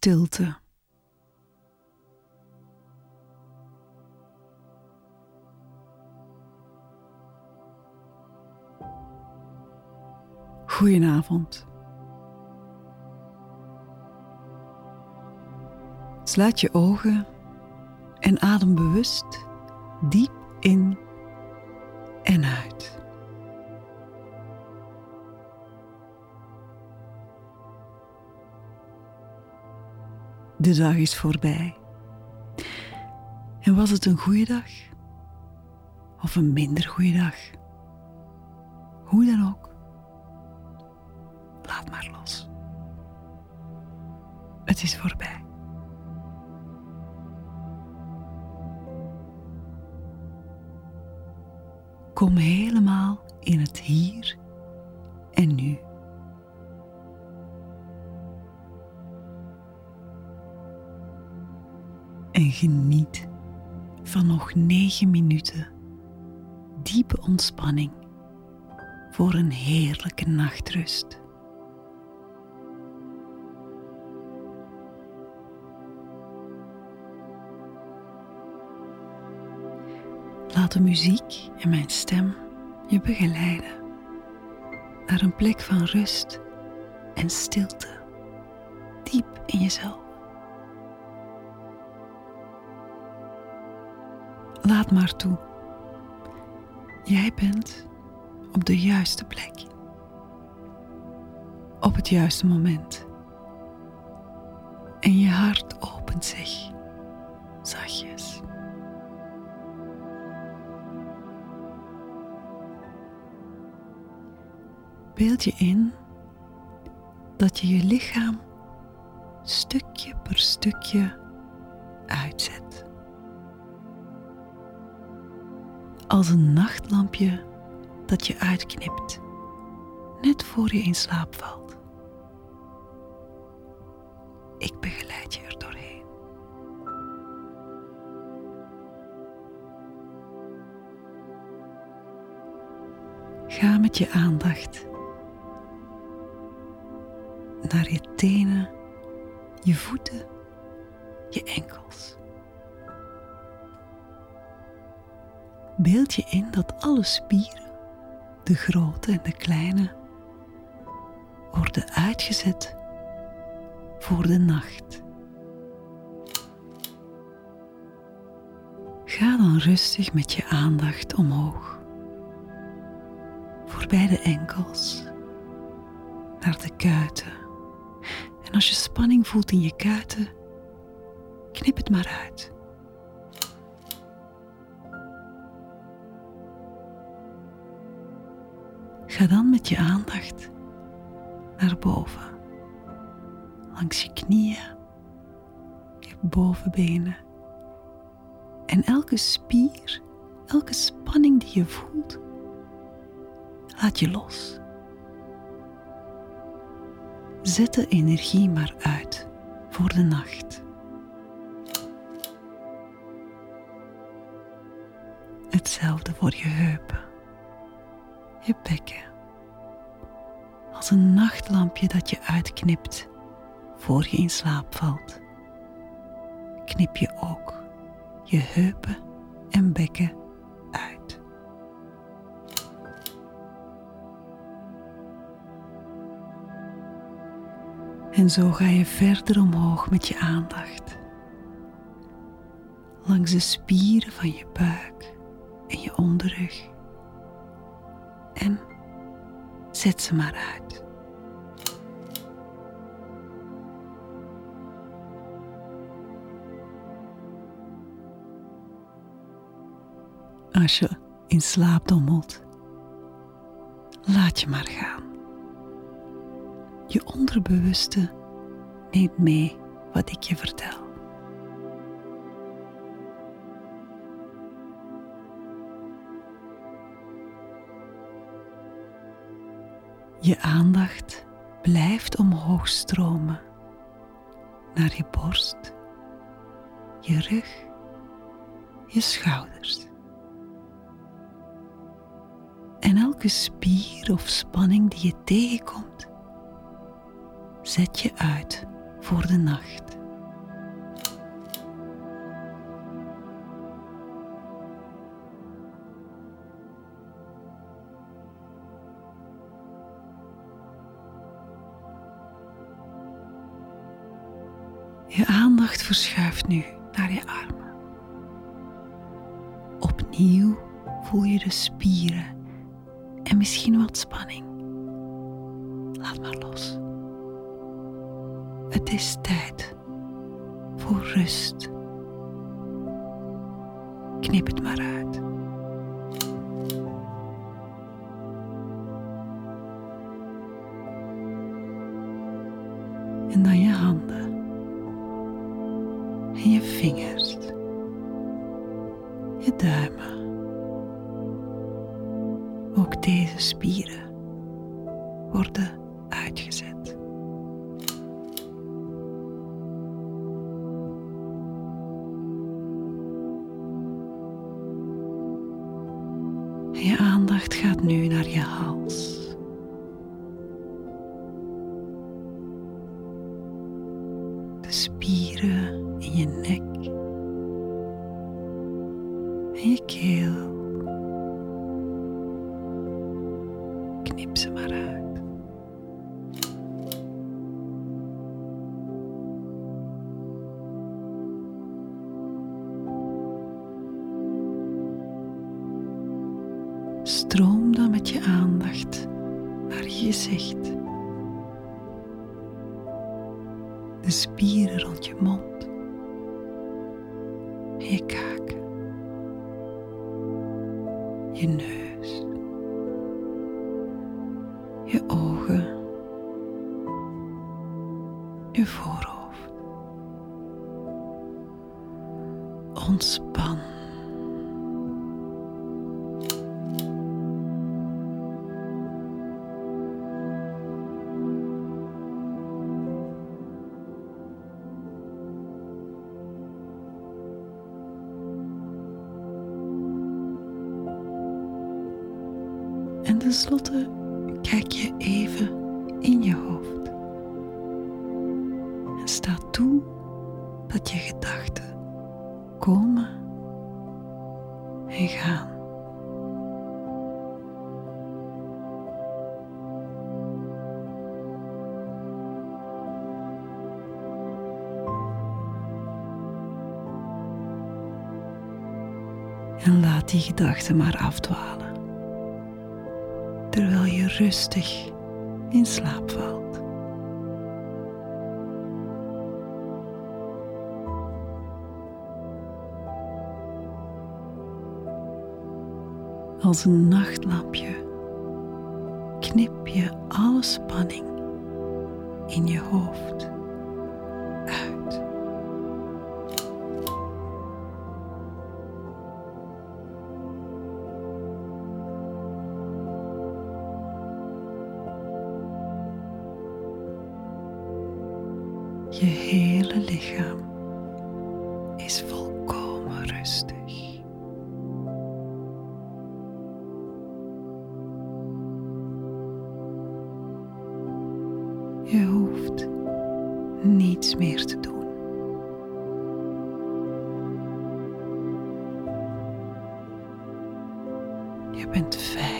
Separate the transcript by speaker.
Speaker 1: stilte. Goedenavond. Sluit je ogen en adem bewust diep in en uit. De dag is voorbij. En was het een goede dag? Of een minder goede dag? Hoe dan ook. Laat maar los. Het is voorbij. Kom helemaal in het hier en nu. En geniet van nog negen minuten diepe ontspanning voor een heerlijke nachtrust. Laat de muziek en mijn stem je begeleiden naar een plek van rust en stilte, diep in jezelf. Laat maar toe. Jij bent op de juiste plek. Op het juiste moment. En je hart opent zich zachtjes. Beeld je in dat je je lichaam stukje per stukje uitzet. Als een nachtlampje dat je uitknipt, net voor je in slaap valt. Ik begeleid je er doorheen. Ga met je aandacht naar je tenen, je voeten, je enkels. Beeld je in dat alle spieren, de grote en de kleine, worden uitgezet voor de nacht. Ga dan rustig met je aandacht omhoog, voorbij de enkels, naar de kuiten en als je spanning voelt in je kuiten, knip het maar uit. Ga dan met je aandacht naar boven, langs je knieën, je bovenbenen. En elke spier, elke spanning die je voelt, laat je los. Zet de energie maar uit voor de nacht. Hetzelfde voor je heupen, je bekken. Een nachtlampje dat je uitknipt voor je in slaap valt. Knip je ook je heupen en bekken uit. En zo ga je verder omhoog met je aandacht. Langs de spieren van je buik en je onderrug. En zet ze maar uit. Als je in slaap dommelt, laat je maar gaan. Je onderbewuste neemt mee wat ik je vertel. Je aandacht blijft omhoog stromen naar je borst, je rug, je schouders. En elke spier of spanning die je tegenkomt, zet je uit voor de nacht. Je aandacht verschuift nu naar je armen. Opnieuw voel je de spieren en misschien wat spanning. Laat maar los. Het is tijd voor rust. Knip het maar uit. Deze spieren worden uitgezet. Je aandacht gaat nu naar je hals. De spieren in je nek Stroom dan met je aandacht naar je gezicht. De spieren rond je mond en je kaak, je neus, tenslotte kijk je even in je hoofd. En sta toe dat je gedachten komen en gaan. En laat die gedachten maar afdwalen rustig in slaap valt. Als een nachtlampje knip je alle spanning in je hoofd Je hele lichaam is volkomen rustig. Je hoeft niets meer te doen. Je bent veilig.